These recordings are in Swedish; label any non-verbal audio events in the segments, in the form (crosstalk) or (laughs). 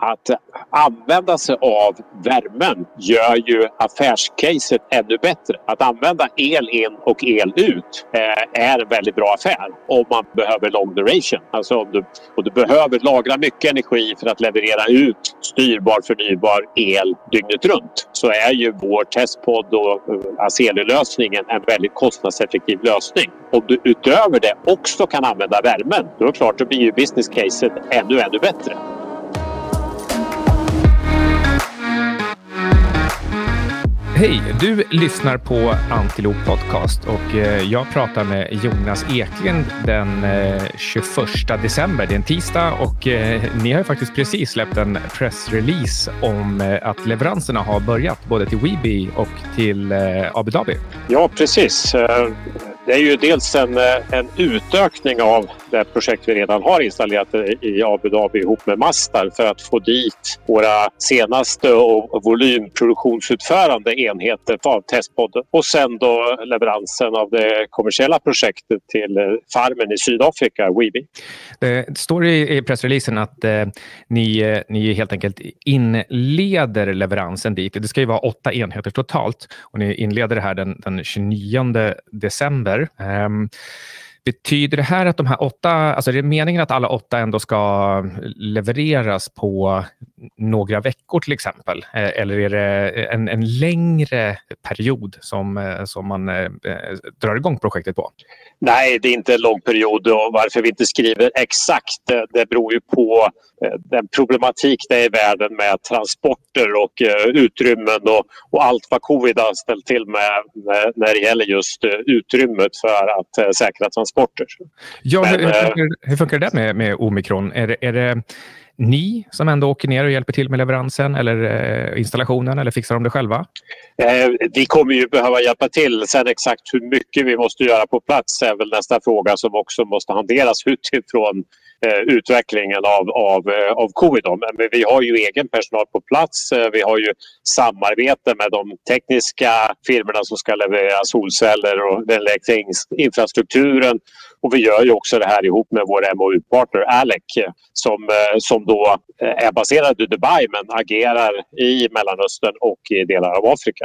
att använda sig av värmen gör ju affärscaset ännu bättre. Att använda el in och el ut eh, är en väldigt bra affär om man behöver long duration. Alltså om du, om du behöver lagra mycket energi för att leverera ut styrbar förnybar el dygnet runt så är ju vår testpodd och eh, Azeli-lösningen en väldigt kostnadseffektiv lösning. Om du utöver det också kan använda värmen, då är det klart, då blir ju business caset ännu, ännu bättre. Hej! Du lyssnar på Antilop Podcast och eh, jag pratar med Jonas Eklind den eh, 21 december. Det är en tisdag och eh, ni har faktiskt precis släppt en pressrelease om att leveranserna har börjat både till Weeby och till Abu Dhabi. Ja, precis. Det är ju dels en, en utökning av det projekt vi redan har installerat i Abu Dhabi ihop med Mastar för att få dit våra senaste och volymproduktionsutförande enheter av testpodden och sen då leveransen av det kommersiella projektet till eh, farmen i Sydafrika, Weeby. Det står i pressreleasen att eh, ni, eh, ni helt enkelt inleder leveransen dit. Det ska ju vara åtta enheter totalt och ni inleder det här den, den 29 december. Um, betyder det här att de här åtta, alltså är det meningen att alla åtta ändå ska levereras på några veckor till exempel? Eh, eller är det en, en längre period som, eh, som man eh, eh, drar igång projektet på? Nej, det är inte en lång period och varför vi inte skriver exakt det beror ju på den problematik det är i världen med transporter och utrymmen och, och allt vad covid har ställt till med när det gäller just utrymmet för att säkra transporter. Ja, Men, hur, hur, funkar, hur funkar det med, med omikron? Är det, är det ni som ändå åker ner och hjälper till med leveransen eller eh, installationen eller fixar de det själva? Eh, vi kommer ju behöva hjälpa till. Sen exakt hur mycket vi måste göra på plats är väl nästa fråga som också måste hanteras (laughs) utifrån eh, Eh, utvecklingen av, av, eh, av covid. Men vi har ju egen personal på plats. Eh, vi har ju samarbete med de tekniska firmorna som ska leverera solceller och den elektriska infrastrukturen. Och vi gör ju också det här ihop med vår MOU-partner Alec som, som då är baserad i Dubai men agerar i Mellanöstern och i delar av Afrika.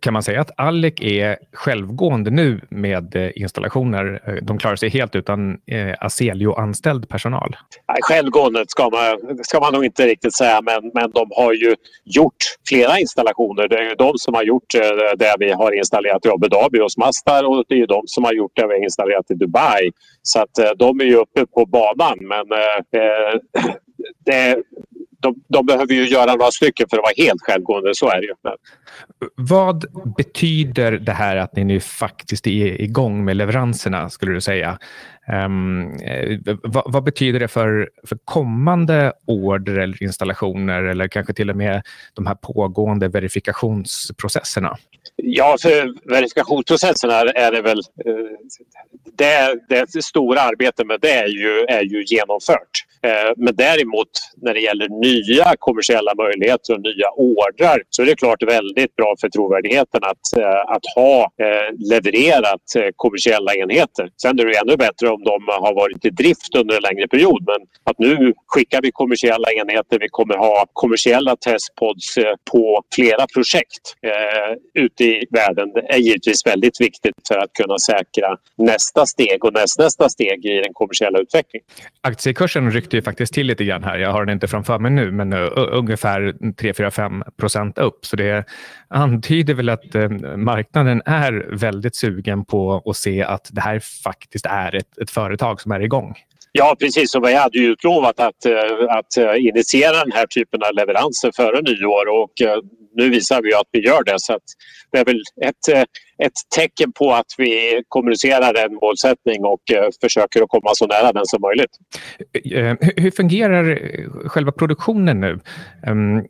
Kan man säga att Alec är självgående nu med installationer? De klarar sig helt utan Aselio-anställd personal? Personal? Självgående ska man, ska man nog inte riktigt säga men, men de har ju gjort flera installationer. Det är ju de som har gjort eh, det vi har installerat i Abu Dhabi hos Mastar och det är de som har gjort det vi har installerat i Dubai. Så att eh, de är ju uppe på banan men eh, eh det, de, de, behöver ju göra några stycken för att vara helt självgående, så är det ju. Vad betyder det här att ni nu faktiskt är igång med leveranserna, skulle du säga? Um, vad, vad, betyder det för, för kommande order eller installationer eller kanske till och med de här pågående verifikationsprocesserna? Ja, för verifikationsprocessen är det väl... Eh, det, det stora arbetet med det är ju, är ju genomfört. Eh, men däremot när det gäller nya kommersiella möjligheter och nya ordrar så är det klart väldigt bra för trovärdigheten att, eh, att ha levererat kommersiella enheter. Sen är det ännu bättre om de har varit i drift under en längre period men att nu skickar vi kommersiella enheter. Vi kommer ha kommersiella testpods på flera projekt ute i världen är givetvis väldigt viktigt för att kunna säkra nästa steg och nästnästa steg i den kommersiella utvecklingen. Aktiekursen ryckte ju faktiskt till lite grann här. Jag har den inte framför mig nu, men uh, ungefär 3-4-5 procent upp. Så det antyder väl att uh, marknaden är väldigt sugen på att se att det här faktiskt är ett, ett företag som är igång. Ja precis, och vi hade ju utlovat att, att initiera den här typen av leveranser före nyår och nu visar vi att vi gör det så att det är väl ett, eh, ett tecken på att vi kommunicerar en målsättning och eh, försöker att komma så nära den som möjligt. Eh, hur fungerar själva produktionen nu? Ehm,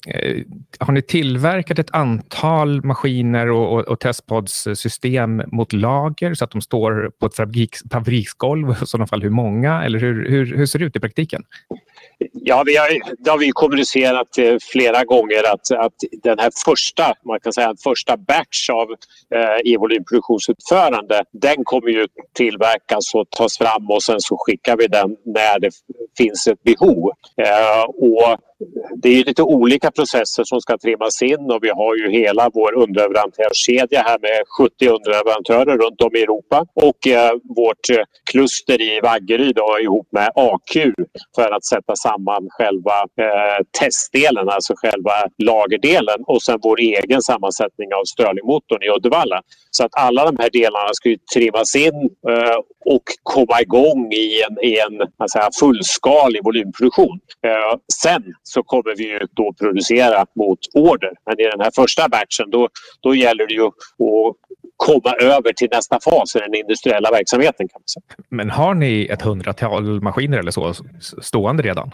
har ni tillverkat ett antal maskiner och, och, och testpodssystem mot lager så att de står på ett fabriks, fabriksgolv? I sådana fall hur många? Eller hur, hur, hur ser det ut i praktiken? Ja, vi har, det har vi kommunicerat eh, flera gånger att, att den här första, man kan säga första batch av eh, e-volymproduktionsutförande den kommer ju tillverkas och tas fram och sen så skickar vi den när det finns ett behov. Eh, och det är lite olika processer som ska trimmas in och vi har ju hela vår underleverantörskedja här med 70 underleverantörer runt om i Europa och eh, vårt eh, kluster i Vaggeryd ihop med AQ för att sätta samman själva eh, testdelen, alltså själva lagerdelen och sen vår egen sammansättning av Stirlingmotorn i Uddevalla. Så att alla de här delarna ska ju trimmas in eh, och komma igång i en, i en säga, fullskalig volymproduktion. Eh, sen så kommer vi ju då producera mot order. Men i den här första batchen då, då gäller det ju att komma över till nästa fas i den industriella verksamheten. Kan man säga. Men har ni ett hundratal maskiner eller så stående redan?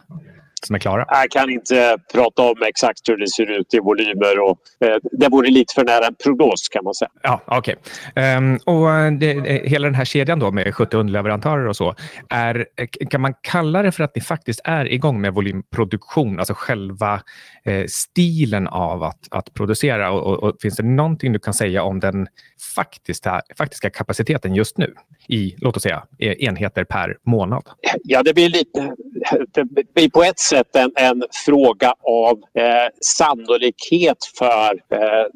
Som är klara? Jag kan inte prata om exakt hur det ser ut i volymer. Och, eh, det vore lite för nära en prognos kan man säga. Ja, okay. Um, ehm, och det, hela den här kedjan då med 70 underleverantörer och så. Är, kan man kalla det för att ni faktiskt är igång med volymproduktion? Alltså själva eh, stilen av att, att producera. Och, och, och, finns det någonting du kan säga om den faktiska, faktiska kapaciteten just nu i, låt oss säga, enheter per månad? Ja, det blir lite... Det blir på ett sätt en, en fråga av eh, sannolikhet för eh,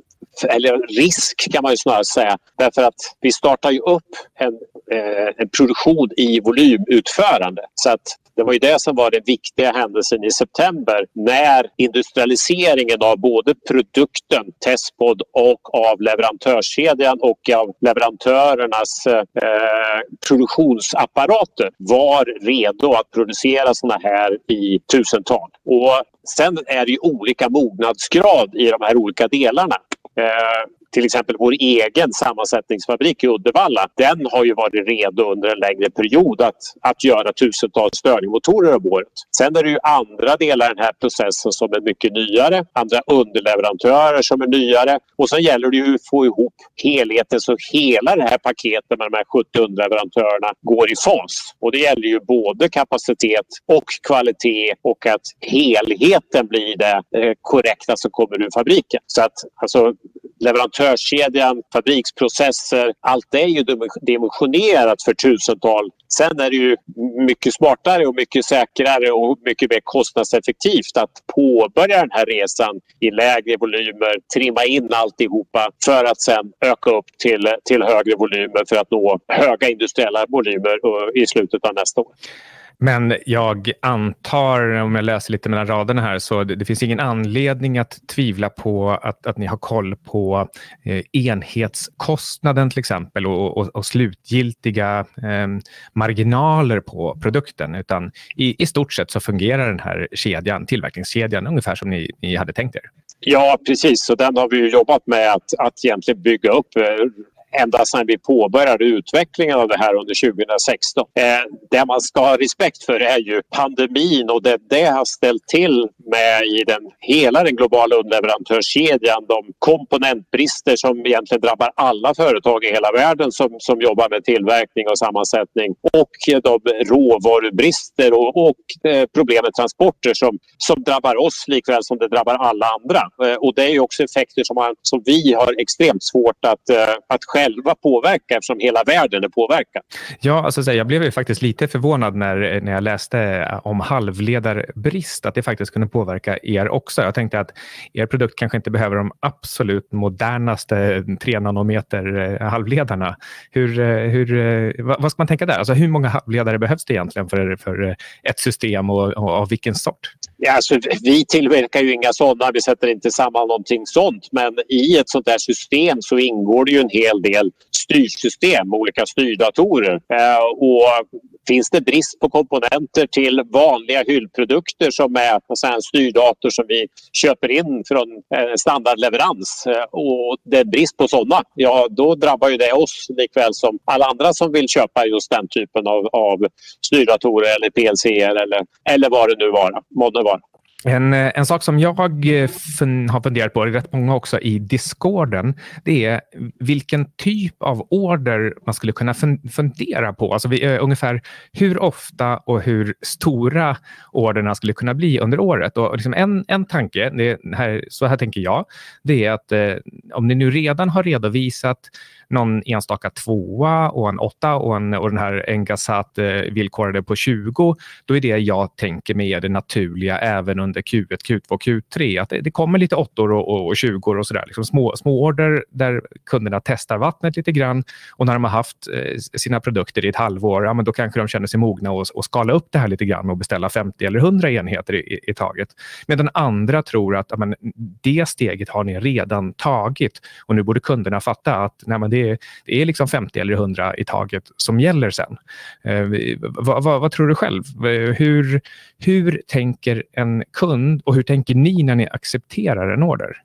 eller risk kan man ju snarare säga. Därför att vi startar ju upp en, eh, en produktion i volymutförande. Så att det var ju det som var den viktiga händelsen i september när industrialiseringen av både produkten Testpod och av leverantörskedjan och av leverantörernas eh, produktionsapparater var redo att producera såna här i tusental. Och sen är det ju olika mognadsgrad i de här olika delarna. Eh, till exempel vår egen sammansättningsfabrik i Uddevalla, den har ju varit redo under en längre period att, att göra tusentals stirlingmotorer om året. Sen är det ju andra delar i den här processen som är mycket nyare, andra underleverantörer som är nyare och sen gäller det ju att få ihop helheten så hela det här paketet med de här 70 underleverantörerna går i fas. Och det gäller ju både kapacitet och kvalitet och att helheten blir det eh, korrekta alltså som kommer ur fabriken. Så att alltså, leverantörskedjan, fabriksprocesser. Allt det är ju dimensionerat för tusental. Sen är det ju mycket smartare och mycket säkrare och mycket mer kostnadseffektivt att påbörja den här resan i lägre volymer, trimma in alltihopa för att sen öka upp till, till högre volymer för att nå höga industriella volymer eh, i slutet av nästa år. Men jag antar, om jag läser lite mellan raderna här, så det, det finns ingen anledning att tvivla på att, att ni har koll på eh, enhetskostnaden till exempel och, och, och slutgiltiga eh, marginaler på produkten, utan i, i stort sett så fungerar den här kedjan, tillverkningskedjan ungefär som ni, ni hade tänkt er. Ja, precis. Så den har vi jobbat med att, att egentligen bygga upp eh, ända sedan vi påbörjade utvecklingen av det här under 2016. Eh, det man ska ha respekt för är ju pandemin och det det har ställt till med i den, hela den globala underleverantörskedjan. De komponentbrister som egentligen drabbar alla företag i hela världen som, som jobbar med tillverkning och sammansättning och de råvarubrister och, och eh, problem med transporter som, som drabbar oss likväl som det drabbar alla andra. Eh, och det är också effekter som, man, som vi har extremt svårt att, eh, att själva själva påverka eftersom hela världen är påverkad. Ja, alltså, jag blev ju faktiskt lite förvånad när, när jag läste eh, om halvledarbrist, att det faktiskt kunde påverka er också. Jag tänkte att er produkt kanske inte behöver de absolut modernaste 3 nanometer eh, halvledarna. Hur, eh, hur, vad ska man tänka där? Alltså, hur många halvledare behövs det egentligen för, för ett system och, och av vilken sort? Ja, alltså, vi tillverkar ju inga sådana, vi sätter inte samman någonting sånt. Men i ett sånt där system så ingår det ju en hel del styrsystem, olika styrdatorer. Eh, och finns det brist på komponenter till vanliga hyllprodukter som är en styrdator som vi köper in från standardleverans eh, och det är brist på sådana, ja då drabbar ju det oss likväl som alla andra som vill köpa just den typen av, av styrdatorer eller PLC eller, eller vad det nu vara, månne. En, eh, en sak som jag eh, fun, har funderat på, och rätt många också i discorden, det är vilken typ av order man skulle kunna fundera på. Alltså vi, eh, ungefär hur ofta och hur stora orderna skulle kunna bli under året. Och liksom en, en tanke, det här, så här tänker jag, det är att eh, om ni nu redan har redovisat någon enstaka tvåa och en åtta och, en, och den här Engasat eh, villkorade på 20, då är det jag tänker mig är det naturliga även under Q1, Q2, Q3. Att det, det kommer lite åttor och, och, och 20 och sådär. Liksom små, små order där kunderna testar vattnet lite grann och när de har haft eh, sina produkter i ett halvår, ja, men då kanske de känner sig mogna och, och skala upp det här lite grann och beställa 50 eller 100 enheter i, i, i taget. Medan andra tror att ja, men, det steget har ni redan tagit och nu borde kunderna fatta att nej, men det, är, det är liksom 50 eller 100 i taget som gäller sen. Eh, vad, vad, vad, tror du själv? Hur, hur tänker en kund och hur tänker ni när ni accepterar en order?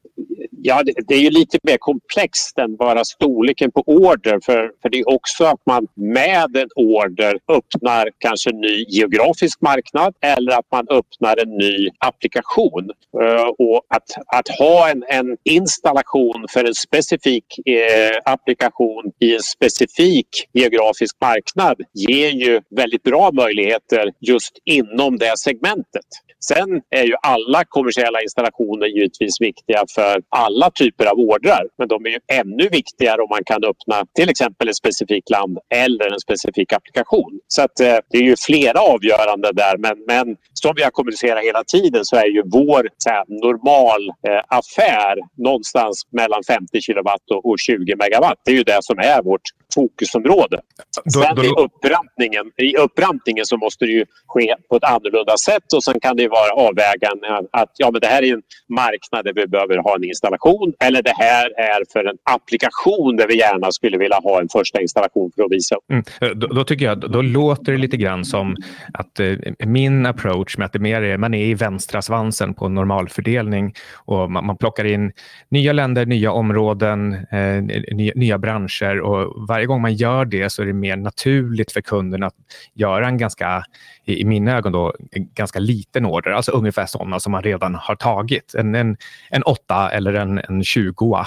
Ja, det, det, är ju lite mer komplext än bara storleken på order. För, för det är också att man med en order öppnar kanske en ny geografisk marknad eller att man öppnar en ny applikation. Uh, och att, att ha en, en installation för en specifik eh, applikation i en specifik geografisk marknad ger ju väldigt bra möjligheter just inom det segmentet. Sen är ju alla kommersiella installationer givetvis viktiga för alla typer av ordrar. Men de är ju ännu viktigare om man kan öppna till exempel ett specifikt land eller en specifik applikation. Så att, eh, det är ju flera avgörande där. Men, men som vi har kommunicerat hela tiden så är ju vår här, normal eh, affär någonstans mellan 50 kilowatt och 20 megawatt. Det är ju det som är vårt fokusområde. Då, sen då, då... I, upprampningen, I upprampningen så måste det ju ske på ett annorlunda sätt och sen kan det vara avvägan att ja, men det här är en marknad där vi behöver ha en installation eller det här är för en applikation där vi gärna skulle vilja ha en första installation för att visa upp. Mm. Eh, då, då, tycker jag, då låter det lite grann som att eh, min approach med att det mer är, man är i vänstra svansen på normalfördelning och man, man plockar in nya länder, nya områden, eh, nya, nya branscher och varje gång man gör det så är det mer naturligt för kunden att göra en ganska, i mina ögon, då, ganska liten order. Alltså ungefär sådana som man redan har tagit. En, en, en åtta eller en, en 20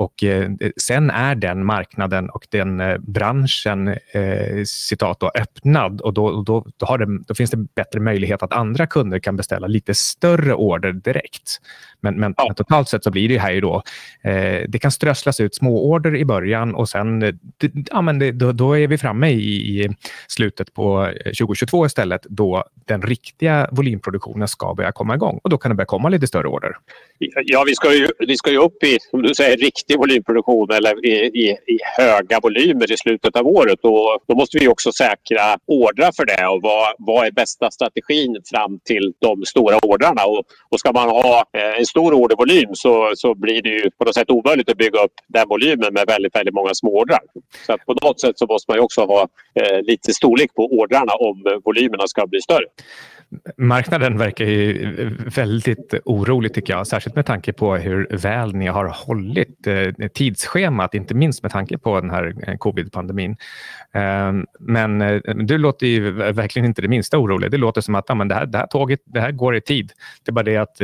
och eh, sen är den marknaden och den eh, branschen eh, citat då, öppnad och då, då, då, det, då finns det bättre möjlighet att andra kunder kan beställa lite större order direkt. Men, men, ja. men totalt sett så blir det här ju då, eh, det kan strösslas ut små order i början och sen det, ja, men det, då, då, är vi framme i, i, slutet på 2022 istället då den riktiga volymproduktionen ska börja komma igång och då kan det börja komma lite större order. Ja, vi ska ju, vi ska ju upp i, som du säger, riktig volymproduktion eller i, i, i höga volymer i slutet av året. Och då måste vi också säkra ordrar för det och vad, vad är bästa strategin fram till de stora ordrarna. Och, och ska man ha eh, en stor ordervolym så, så blir det ju på något sätt omöjligt att bygga upp den volymen med väldigt, väldigt många små ordrar. Så på något sätt så måste man också ha eh, lite storlek på ordrarna om volymerna ska bli större. Marknaden verkar ju väldigt orolig tycker jag, särskilt med tanke på hur väl ni har hållit eh, tidsschemat, inte minst med tanke på den här eh, covid-pandemin. Ehm, men eh, du låter ju verkligen inte det minsta orolig. Det låter som att ja, men det, här, det här tåget det här går i tid. Det är bara det att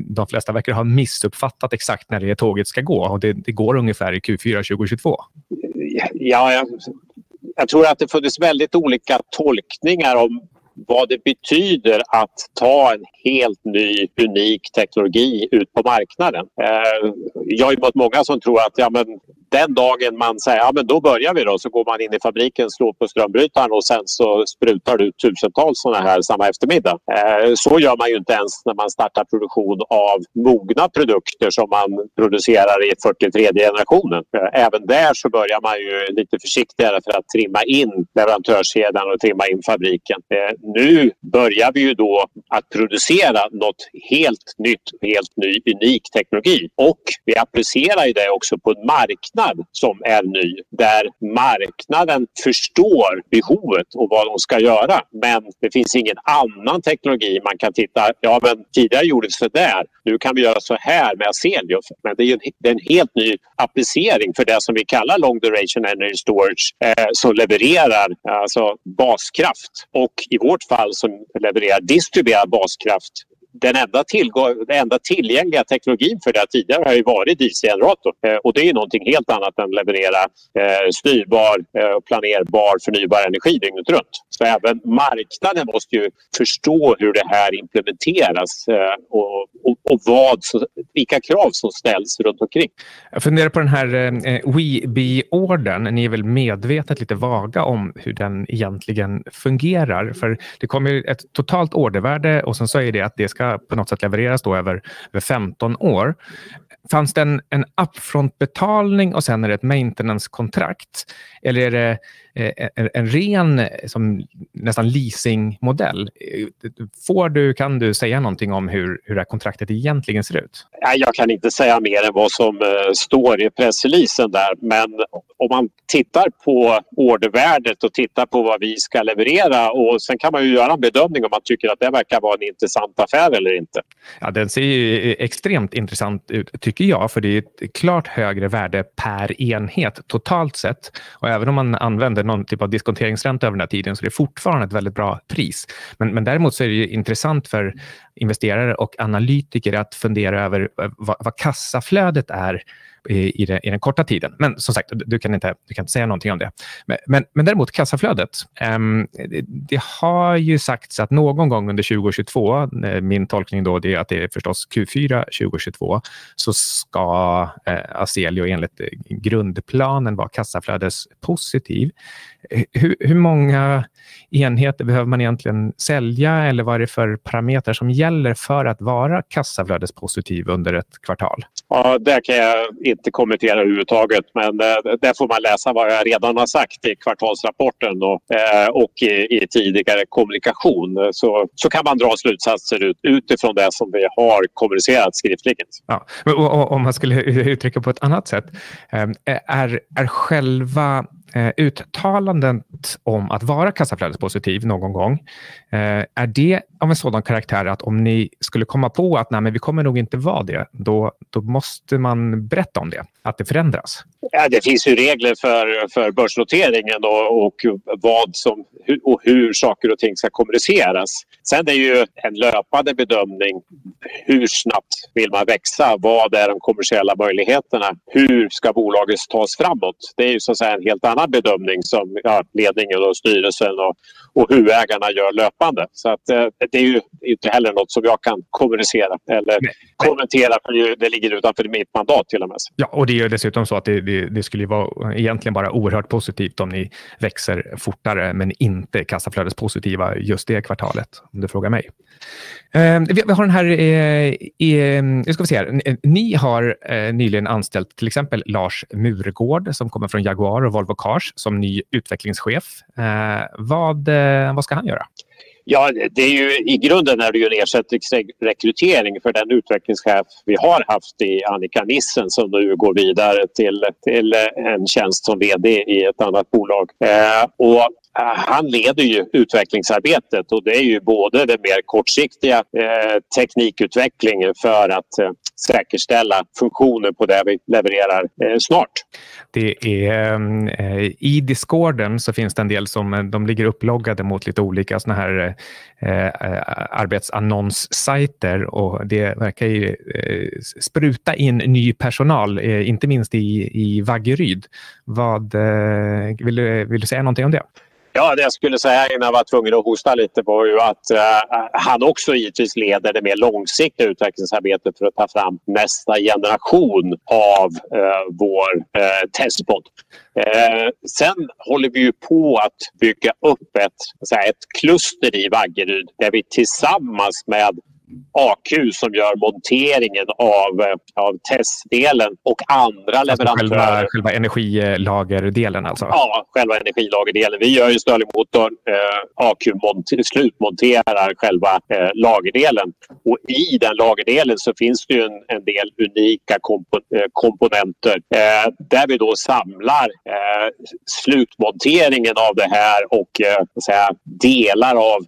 de flesta verkar ha missuppfattat exakt när det tåget ska gå och det, det går ungefär i Q4 2022. Ja, jag, jag tror att det funnits väldigt olika tolkningar om vad det betyder att ta en helt ny, unik teknologi ut på marknaden. Eh, jag har mött många som tror att ja, men den dagen man säger ja men då börjar vi då så går man in i fabriken, slår på strömbrytaren och sen så sprutar du tusentals sådana här samma eftermiddag. Eh, så gör man ju inte ens när man startar produktion av mogna produkter som man producerar i 43 generationen. Eh, även där så börjar man ju lite försiktigare för att trimma in leverantörskedjan och trimma in fabriken. Eh, nu börjar vi ju då att producera något helt nytt, helt ny, unik teknologi och vi applicerar ju det också på en marknad som är ny där marknaden förstår behovet och vad de ska göra. Men det finns ingen annan teknologi man kan titta. Ja, men tidigare gjordes det där. Nu kan vi göra så här med Aselius. Men det är, en, det är en helt ny applicering för det som vi kallar long duration energy storage eh, som levererar alltså baskraft och i vårt fall som levererar distribuerad baskraft left. Den enda, tillgång, den enda tillgängliga teknologin för det tidigare har ju varit DC-generator. Eh, och det är någonting helt annat än att leverera eh, styrbar eh, planerbar förnybar energi dygnet runt. Så även marknaden måste ju förstå hur det här implementeras eh, och, och, och, vad vilka krav som ställs runt omkring. Jag funderar på den här eh, WeBe-ordern. Ni är väl medvetet lite vaga om hur den egentligen fungerar? För det kommer ett totalt ordervärde och sen så är det att det ska på något sätt levereras då över, över 15 år. Fanns det en, en upfront-betalning och sen är det ett maintenance-kontrakt? Eller är det en, en ren som, nästan leasingmodell? Får du, kan du säga någonting om hur, hur det här kontraktet egentligen ser ut? Jag kan inte säga mer än vad som uh, står i pressreleasen där. Men om man tittar på ordervärdet och tittar på vad vi ska leverera och sen kan man ju göra en bedömning om man tycker att det verkar vara en intressant affär eller inte. Ja, den ser ju extremt intressant ut tycker jag, för det är ett klart högre värde per enhet totalt sett. Och även om man använder någon typ av diskonteringsränta över den här tiden så det är fortfarande ett väldigt bra pris. Men, men däremot så är det intressant för investerare och analytiker att fundera över eh, vad, vad kassaflödet är i, i, den, i den korta tiden. Men som sagt, du kan inte, du kan inte säga någonting om det. Men, men, men däremot kassaflödet. Um, det, det, har ju sagts att någon gång under 2022, eh, min tolkning då det är att det är förstås Q4 2022, så ska eh, Aselio enligt eh, grundplanen vara kassaflödespositiv. Hur, hur många enheter behöver man egentligen sälja eller vad är det för parametrar som gäller för att vara kassaflödespositiv under ett kvartal? Ja, det kan jag inte kommentera överhuvudtaget men eh, där får man läsa vad jag redan har sagt i kvartalsrapporten och, eh, och i, i, tidigare kommunikation. Så, så kan man dra slutsatser ut, utifrån det som vi har kommunicerat skriftligen. Ja, och, och, om man skulle uttrycka på ett annat sätt. Eh, är, är själva eh, uttalandet om att vara kassaflödespositiv någon gång, eh, är det av en sådan karaktär att om ni skulle komma på att nej, men vi kommer nog inte vara det, då, då måste man berätta om det, att det förändras? Ja, det finns ju regler för, för börsnoteringen och, och vad som, och hur saker och ting ska kommuniceras. Sen är det ju en löpande bedömning. Hur snabbt vill man växa? Vad är de kommersiella möjligheterna? Hur ska bolaget tas framåt? Det är ju så att säga en helt annan bedömning som ja, ledningen och styrelsen och, och huvudägarna gör löpande. Så att, eh, det är ju inte heller något som jag kan kommunicera eller Nej. kommentera för det ligger utanför mitt mandat till och med. Ja, och det är dessutom så att det, det, det skulle vara egentligen bara oerhört positivt om ni växer fortare men inte kassaflödespositiva just det kvartalet om du frågar mig. Eh, vi, vi, har den här... Eh, nu ska vi se här. Ni har eh, nyligen anställt till exempel Lars Murgård som kommer från Jaguar och Volvo Cars som ny utvecklingschef. Eh, vad, eh, vad ska han göra? Ja, det är ju, I grunden är det ju en ersättningsrekrytering för den utvecklingschef vi har haft i Annika Nissen som nu går vidare till, till en tjänst som vd i ett annat bolag. Eh, och eh, han leder ju utvecklingsarbetet och det är ju både den mer kortsiktiga eh, teknikutvecklingen för att eh, säkerställa funktionen på det vi levererar eh, snart. Det är, eh, I Discorden så finns det en del som eh, de ligger upploggade mot lite olika såna här eh, eh, arbetsannonssajter och det verkar ju spruta in ny personal, inte minst i, i Vaggeryd. Vad, vill, du, vill du säga någonting om det? Ja, det jag skulle säga innan jag var tvungen att hosta lite var ju att eh, han också givetvis leder det mer långsiktiga utvecklingsarbetet för att ta fram nästa generation av eh, vår eh, testbot. Eh, sen håller vi ju på att bygga upp ett, ett kluster i Vaggeryd där vi tillsammans med AQ som gör monteringen av, eh, av testdelen och andra alltså leverantörer. Själva, själva energilagerdelen alltså? Ja, själva energilagerdelen. Vi gör ju Stirlingmotorn. Eh, AQ slutmonterar själva eh, lagerdelen. Och I den lagerdelen så finns det en, en, del unika kompo eh, komponenter eh, där vi då samlar eh, slutmonteringen av det här och säga, delar av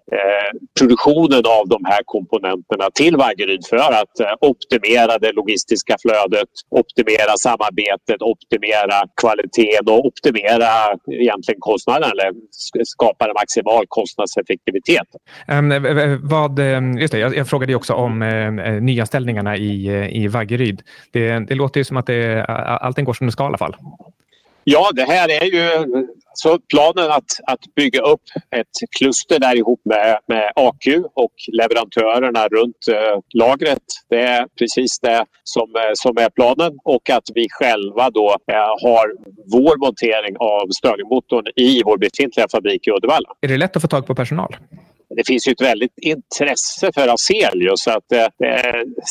produktionen av de här komponenterna resurserna till Vaggeryd för att eh, optimera det logistiska flödet, optimera samarbetet, optimera kvaliteten och optimera egentligen kostnaden eller skapa en maximal kostnadseffektivitet. Um, vad, ehm, just det, jag, jag frågade också om uh, nyanställningarna i, i Vaggeryd. Det, det låter ju som att det, allting går som det ska i alla fall. Ja, det här är ju Så planen att, att bygga upp ett kluster där ihop med, med AQ och leverantörerna runt eh, lagret. Det är precis det som, eh, som är planen och att vi själva då eh, har vår montering av Stirlingmotorn i vår befintliga fabrik i Uddevalla. Är det lätt att få tag på personal? det finns ju ett väldigt intresse för. Så att, eh,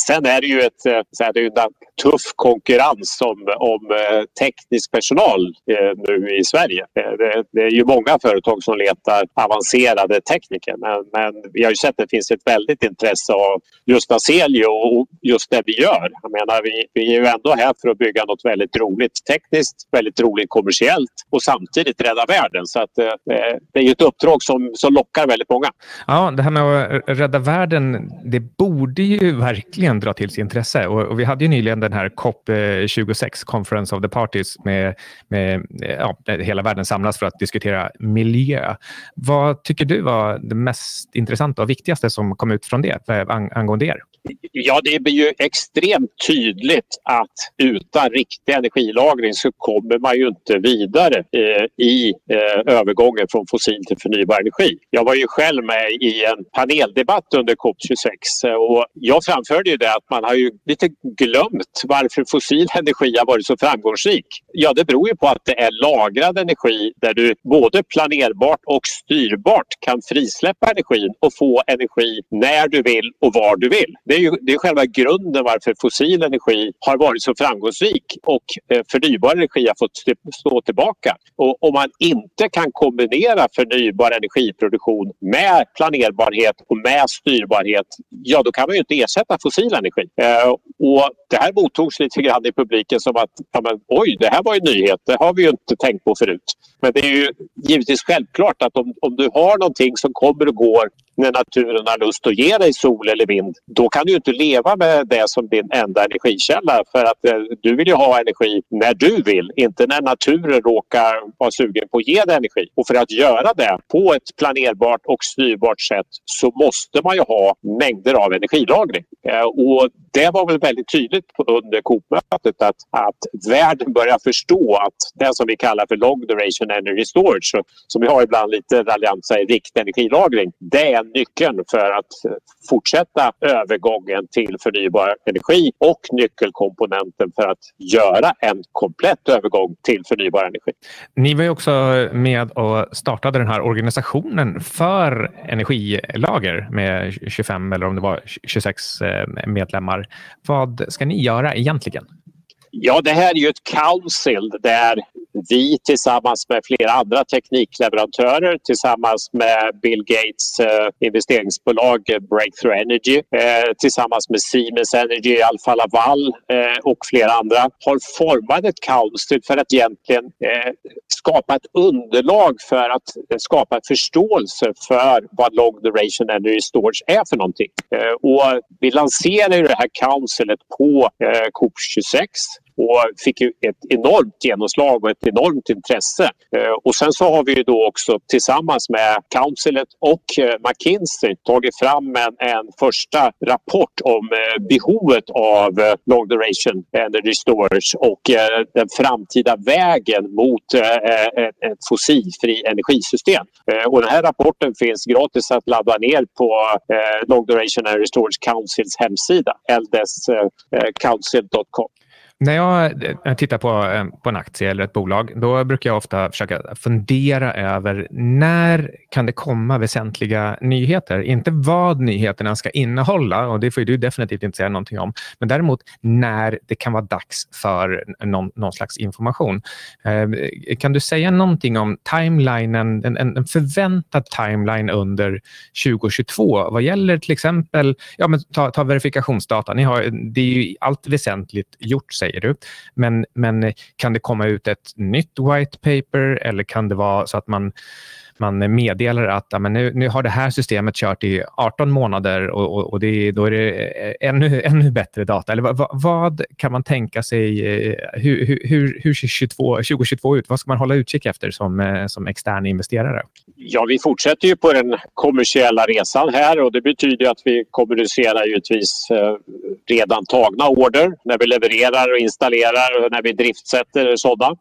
sen är det ju ett, eh, så här, det är en tuff konkurrens om, om eh, teknisk personal eh, nu i Sverige. Eh, det, det, är ju många företag som letar avancerade tekniker men, men vi har ju sett att det finns ett väldigt intresse av just Aselio och just det vi gör. Jag menar, vi, vi är ju ändå här för att bygga något väldigt roligt tekniskt, väldigt roligt kommersiellt och samtidigt rädda världen. Så att, eh, det är ju ett uppdrag som, som lockar väldigt många. Ja, det här med att rädda världen, det borde ju verkligen dra till sig intresse. Och, och vi hade ju nyligen den här COP26, eh, Conference of the Parties, med, med eh, ja, hela världen samlas för att diskutera miljö. Vad tycker du var det mest intressanta och viktigaste som kom ut från det eh, angående er? Ja, det blir ju extremt tydligt att utan riktig energilagring så kommer man ju inte vidare eh, i eh, övergången från fossil till förnybar energi. Jag var ju själv med i en paneldebatt under COP26 eh, och jag framförde ju det att man har ju lite glömt varför fossil energi har varit så framgångsrik. Ja, det beror ju på att det är lagrad energi där du både planerbart och styrbart kan frisläppa energin och få energi när du vill och var du vill. Det är ju det är själva grunden varför fossil energi har varit så framgångsrik och eh, förnybar energi har fått stå tillbaka. Och om man inte kan kombinera förnybar energiproduktion med planerbarhet och med styrbarhet, ja då kan man ju inte ersätta fossil energi. Eh, och det här mottogs lite grann i publiken som att ja, men, oj, det här var en nyhet, det har vi ju inte tänkt på förut. Men det är ju givetvis självklart att om, om du har någonting som kommer och går när naturen har lust att ge dig sol eller vind, då kan du inte leva med det som din enda energikälla. För att eh, du vill ju ha energi när du vill, inte när naturen råkar vara sugen på att ge dig energi. Och för att göra det på ett planerbart och styrbart sätt så måste man ju ha mängder av energilagring. Eh, och det var väl väldigt tydligt under COP-mötet att, att världen börjar förstå att det som vi kallar för long duration energy storage, som vi har ibland lite raljant säger riktig energilagring, det är nyckeln för att fortsätta övergången till förnybar energi och nyckelkomponenten för att göra en komplett övergång till förnybar energi. Ni var ju också med och startade den här organisationen för energilager med 25 eller om det var 26 eh, medlemmar. Vad ska ni göra egentligen? Ja, det här är ju ett council där vi tillsammans med flera andra teknikleverantörer tillsammans med Bill Gates eh, investeringsbolag eh, Breakthrough Energy eh, tillsammans med Siemens Energy, Alfa Laval eh, och flera andra har format ett council för att egentligen eh, skapa ett underlag för att eh, skapa förståelse för vad long duration energy storage är för någonting. Eh, och vi lanserar det här councilet på eh, COP26 och fick ju ett enormt genomslag och ett enormt intresse. Eh, och sen så har vi ju då också tillsammans med Councilet och eh, McKinsey tagit fram en, en första rapport om eh, behovet av long duration energy storage och den framtida vägen mot ett fossilfri energisystem. Och den här rapporten finns gratis att ladda ner på Long Duration Energy Storage Councils hemsida, ldscouncil.com. När jag tittar på, eh, på en aktie eller ett bolag, då brukar jag ofta försöka fundera över när kan det komma väsentliga nyheter? Inte vad nyheterna ska innehålla, och det får du definitivt inte säga någonting om, men däremot när det kan vara dags för någon, någon slags information. Eh, kan du säga någonting om timelinen, en, en förväntad timeline under 2022 vad gäller till exempel ja, men ta, ta verifikationsdata? Ni har, det är ju allt väsentligt gjort säger du. Men, men kan det komma ut ett nytt white paper eller kan det vara så att man man meddelar att ja, men nu, nu har det här systemet kört i 18 månader och, och, och det, då är det eh, ännu, ännu bättre data. Eller vad, vad kan man tänka sig? Eh, hur, hur, hur ser 22, 2022 ut? Vad ska man hålla utkik efter som, eh, som extern investerare? Ja, vi fortsätter ju på den kommersiella resan här och det betyder att vi kommunicerar givetvis redan tagna order när vi levererar och installerar och när vi driftsätter sådana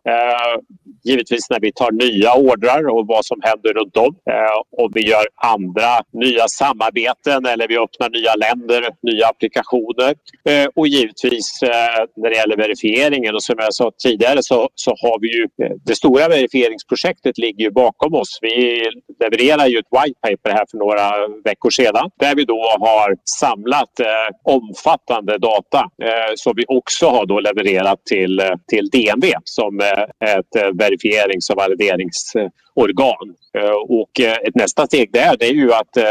givetvis när vi tar nya ordrar och vad som händer runt om. Eh, och vi gör andra nya samarbeten eller vi öppnar nya länder, nya applikationer. Eh, och givetvis eh, när det gäller verifieringen och som jag sa tidigare så, så har vi ju det stora verifieringsprojektet ligger ju bakom oss. Vi levererar ju ett white paper här för några veckor sedan där vi då har samlat eh, omfattande data eh, som vi också har då levererat till, till DNV som eh, ett eh, verifierings och valideringsorgan. Eh, och eh, ett nästa steg där det är ju att eh,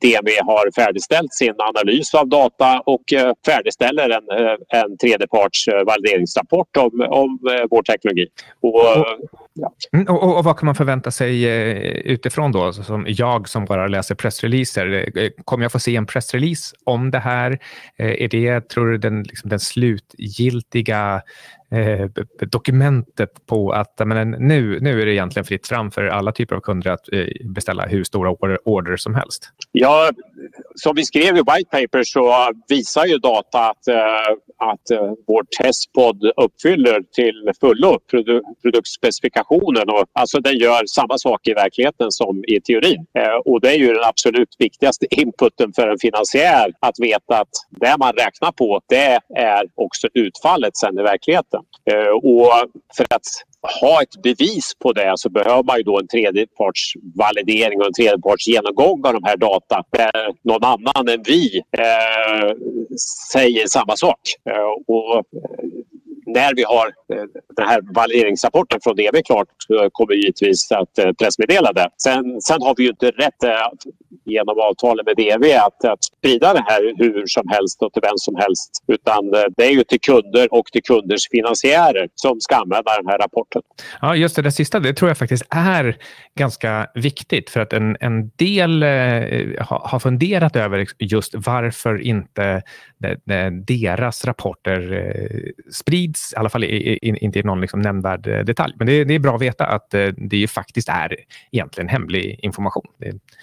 DNV har färdigställt sin analys av data och färdigställer en, en tredjeparts valideringsrapport om, om vår teknologi. Och, ja. Mm, och, och, vad kan man förvänta sig utifrån då, som jag som bara läser pressreleaser? Kommer jag få se en pressrelease om det här? Är det, tror du, den, liksom, den slutgiltiga eh, dokumentet på att men, nu, nu är det egentligen fritt fram för alla typer av kunder att eh, beställa hur stora order, order som helst? Ja, som vi skrev i White Paper så visar ju data att, eh, att eh, vår testpod uppfyller till fullo produ produktspecifikationen. Och, alltså den gör samma sak i verkligheten som i teorin. Eh, och det är ju den absolut viktigaste (laughs) inputen för en finansiär att veta att det man räknar på det är också utfallet sen i verkligheten. Och för att ha ett bevis på det så behöver man ju då en tredjepartsvalidering och en tredjepartsgenomgång av de här data där någon annan än vi eh, säger samma sak. Eh, och eh, när vi har eh, den här valideringsrapporten från DB klart kommer vi givetvis att pressmeddela det. Sen, sen har vi ju inte rätt genom avtalet med DV att, att sprida det här hur som helst och till vem som helst. Utan det är ju till kunder och till kunders finansiärer som ska använda den här rapporten. Ja, just det, det sista det tror jag faktiskt är ganska viktigt för att en, en del eh, har funderat över just varför inte deras rapporter eh, sprids, i alla fall inte i någon liksom nämnvärd eh, detalj. Men det, det, är bra att veta att eh, det ju faktiskt är egentligen hemlig information.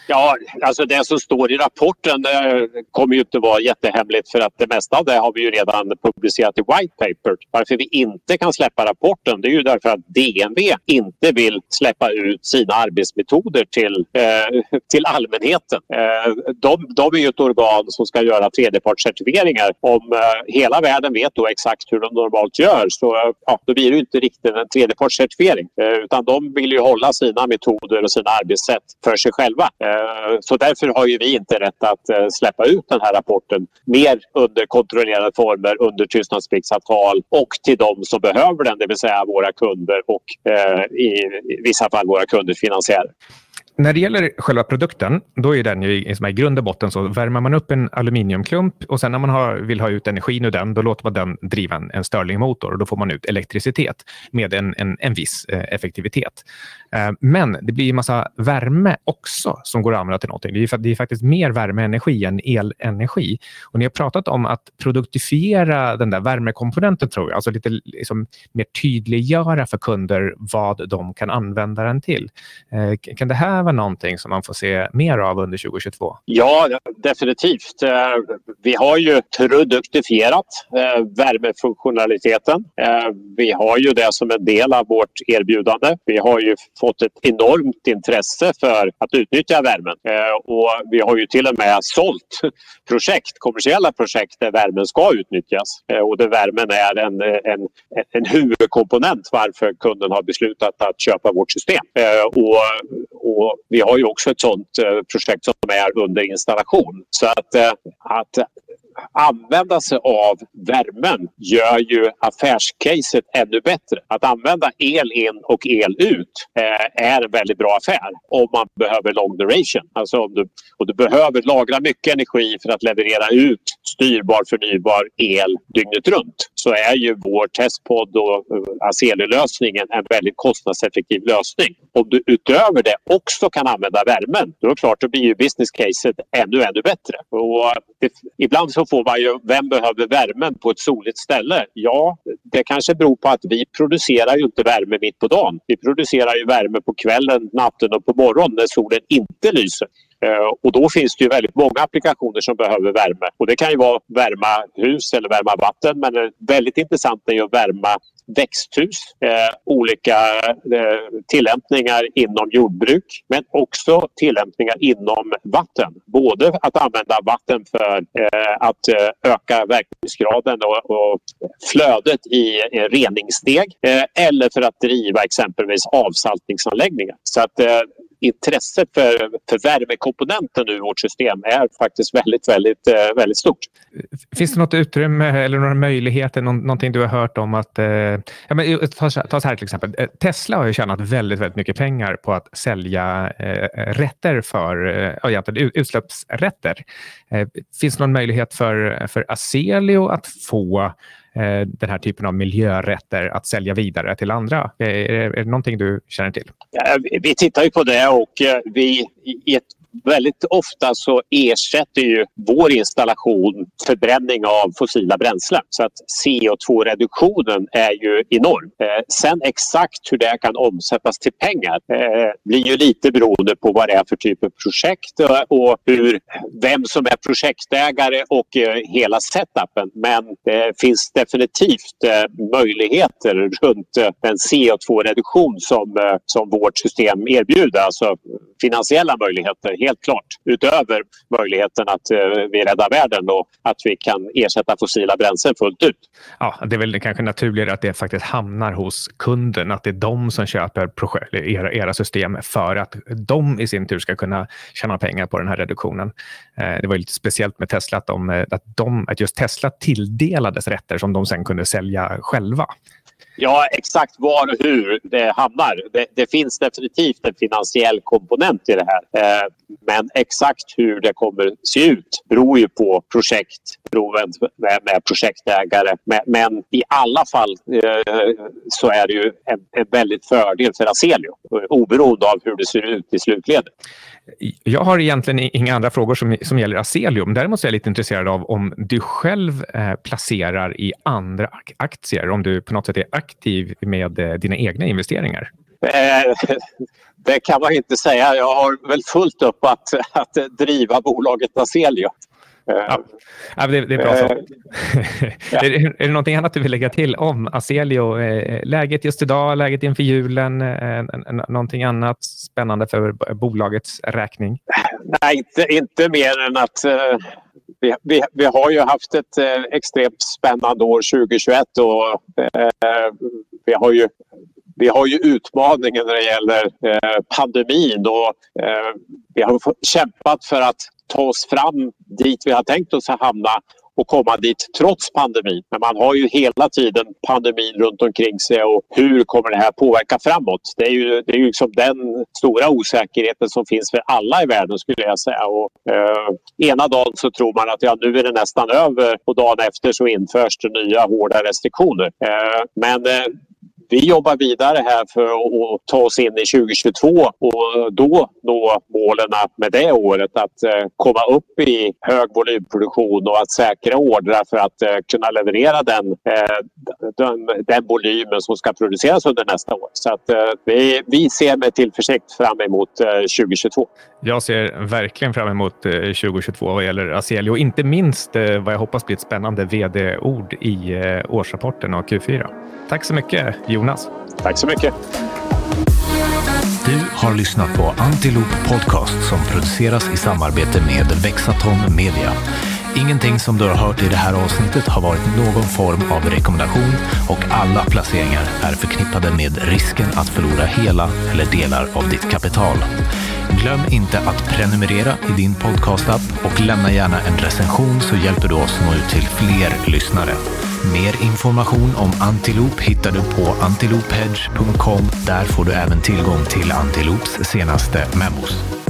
Ja, alltså Alltså, det som står i rapporten det kommer ju inte vara jättehemligt för att det mesta av det har vi ju redan publicerat i White Paper. Varför vi inte kan släppa rapporten det är ju därför att DNV inte vill släppa ut sina arbetsmetoder till, eh, till allmänheten. Eh, de, de är ju ett organ som ska göra tredjepartscertifieringar. Om eh, hela världen vet då exakt hur de normalt gör så eh, ja, då blir det inte riktigt en tredjepartscertifiering. Eh, utan de vill ju hålla sina metoder och sina arbetssätt för sig själva. Eh, så därför har ju vi inte rätt att eh, släppa ut den här rapporten mer under kontrollerade former, under tystnadspliktsavtal och till de som behöver den, det vill säga våra kunder och eh, i vissa fall våra kunders finansiärer. När det gäller själva produkten, då är den ju i grund och botten så värmer man upp en aluminiumklump och sen när man har, vill ha ut energin ur den, då låter man den driva en, en Stirlingmotor och då får man ut elektricitet med en, en, en viss eh, effektivitet. Eh, men det blir ju massa värme också som går att använda till någonting. Det är, det är faktiskt mer värmeenergi än elenergi. Och ni har pratat om att produktifiera den där värmekomponenten, tror jag. Alltså lite liksom, mer tydliggöra för kunder vad de kan använda den till. Eh, kan det här vara någonting som man får se mer av under 2022? Ja, definitivt. Eh, vi har ju produktifierat eh, värmefunktionaliteten. Eh, vi har ju det som en del av vårt erbjudande. Vi har ju fått ett enormt intresse för att utnyttja värmen. Och vi har ju till och med sålt (laughs) projekt, kommersiella projekt där värmen ska utnyttjas och där värmen är en, en, en huvudkomponent varför kunden har beslutat att köpa vårt system. Och, och, och vi har ju också ett sådant eh, projekt som är under installation. Så att, eh, att använda sig av värmen gör ju affärscaset ännu bättre. Att använda el in och el ut eh, är en väldigt bra affär om man behöver long duration. Alltså om du, och du behöver lagra mycket energi för att leverera ut styrbar förnybar el dygnet runt så är ju vår testpodd och eh, Aceli-lösningen en väldigt kostnadseffektiv lösning. Om du utöver det också kan använda värmen, då är det klart, då blir ju business caset ännu, ännu bättre. Och eh, det, ibland så får man ju, vem behöver värmen på ett soligt ställe? Ja, det kanske beror på att vi producerar ju inte värme mitt på dagen. Vi producerar ju värme på kvällen, natten och på morgonen när solen inte lyser. Eh, och då finns det ju väldigt många applikationer som behöver värme. Och det kan ju vara värma hus eller värma vatten men väldigt intressant är ju att värma växthus, eh, olika eh, tillämpningar inom jordbruk men också tillämpningar inom vatten. Både att använda vatten för eh, att eh, öka verkningsgraden och, och, flödet i reningssteg eh, eller för att driva exempelvis avsaltningsanläggningar. Så att eh, intresset för, för värmekomponenten i vårt system är faktiskt väldigt, väldigt, eh, väldigt stort. Finns det något utrymme eller några möjligheter, någonting du har hört om att... Eh, ja, men, eh, ta, ta så här till exempel. Eh, Tesla har ju tjänat väldigt, väldigt mycket pengar på att sälja eh, rätter för eh, utsläppsrätter. Eh, finns det någon möjlighet för, för Aselio att få Eh, den här typen av miljörätter att sälja vidare till andra? Är, det någonting du känner till? Ja, vi tittar ju på det och eh, vi i ett väldigt ofta så ersätter ju vår installation förbränning av fossila bränslen. Så att CO2-reduktionen är ju enorm. Eh, sen exakt hur det kan omsättas till pengar eh, blir ju lite beroende på vad det är för typ av projekt och hur, vem som är projektägare och eh, hela setupen. Men det finns definitivt eh, möjligheter runt eh, den CO2-reduktion som, eh, som vårt system erbjuder. Alltså finansiella möjligheter helt klart. Utöver möjligheten att eh, vi räddar världen och att vi kan ersätta fossila bränslen fullt ut. Ja, det är väl kanske naturligare att det faktiskt hamnar hos kunden, att det är de som köper projekt, era, era system för att de i sin tur ska kunna tjäna pengar på den här reduktionen. Eh, det var lite speciellt med Tesla att, de, att, de, att just Tesla tilldelades rätter som de sen kunde sälja själva. Ja, exakt var och hur det hamnar. Det, det, finns definitivt en finansiell komponent i det här. Eh, men exakt hur det kommer se ut beror ju på projekt, med, med projektägare. Men, men, i alla fall eh, så är det ju en, en väldigt fördel för Aselio oberoende av hur det ser ut i slutledet. Jag har egentligen inga andra frågor som, som gäller Aselium. Däremot är jag lite intresserad av om du själv eh, placerar i andra aktier, om du på något sätt är aktiv med eh, dina egna investeringar. Eh, (laughs) det kan man inte säga. Jag har väl fullt upp att, att driva bolaget Aselio. Ja. ja det, det, är bra. Så. ja. (laughs) är, är det någonting annat du vill lägga till om Aselio? Läget just idag, läget inför julen, någonting annat spännande för bolagets räkning? Nej, inte, inte mer än att vi, vi, vi, har ju haft ett eh, extremt spännande år 2021 och eh, vi har ju vi har ju utmaningen när det gäller eh, pandemin och eh, vi har kämpat för att ta oss fram dit vi har tänkt oss att hamna och komma dit trots pandemin. Men man har ju hela tiden pandemin runt omkring sig och hur kommer det här påverka framåt? Det är ju, det är ju liksom den stora osäkerheten som finns för alla i världen skulle jag säga. Och, eh, ena dagen så tror man att ja, nu är det nästan över och dagen efter så införs det nya hårda restriktioner. Eh, men eh, vi jobbar vidare här för att ta oss in i 2022 och då nå målen med det året att eh, komma upp i hög volymproduktion och att säkra ordrar för att eh, kunna leverera den, eh, den, den volymen som ska produceras under nästa år. Så att vi, vi ser med tillförsikt fram emot 2022. Jag ser verkligen fram emot 2022 vad gäller Aselio, inte minst vad jag hoppas blir ett spännande vd-ord i årsrapporten av Q4. Tack så mycket Jonas. Tack så mycket. Du har lyssnat på Antiloop Podcast som produceras i samarbete med Vexatom Media. Ingenting som du har hört i det här avsnittet har varit någon form av rekommendation och alla placeringar är förknippade med risken att förlora hela eller delar av ditt kapital. Glöm inte att prenumerera i din podcastapp och lämna gärna en recension så hjälper du oss nå ut till fler lyssnare. Mer information om Antiloop hittar du på antilophedge.com. Där får du även tillgång till Antiloops senaste memos.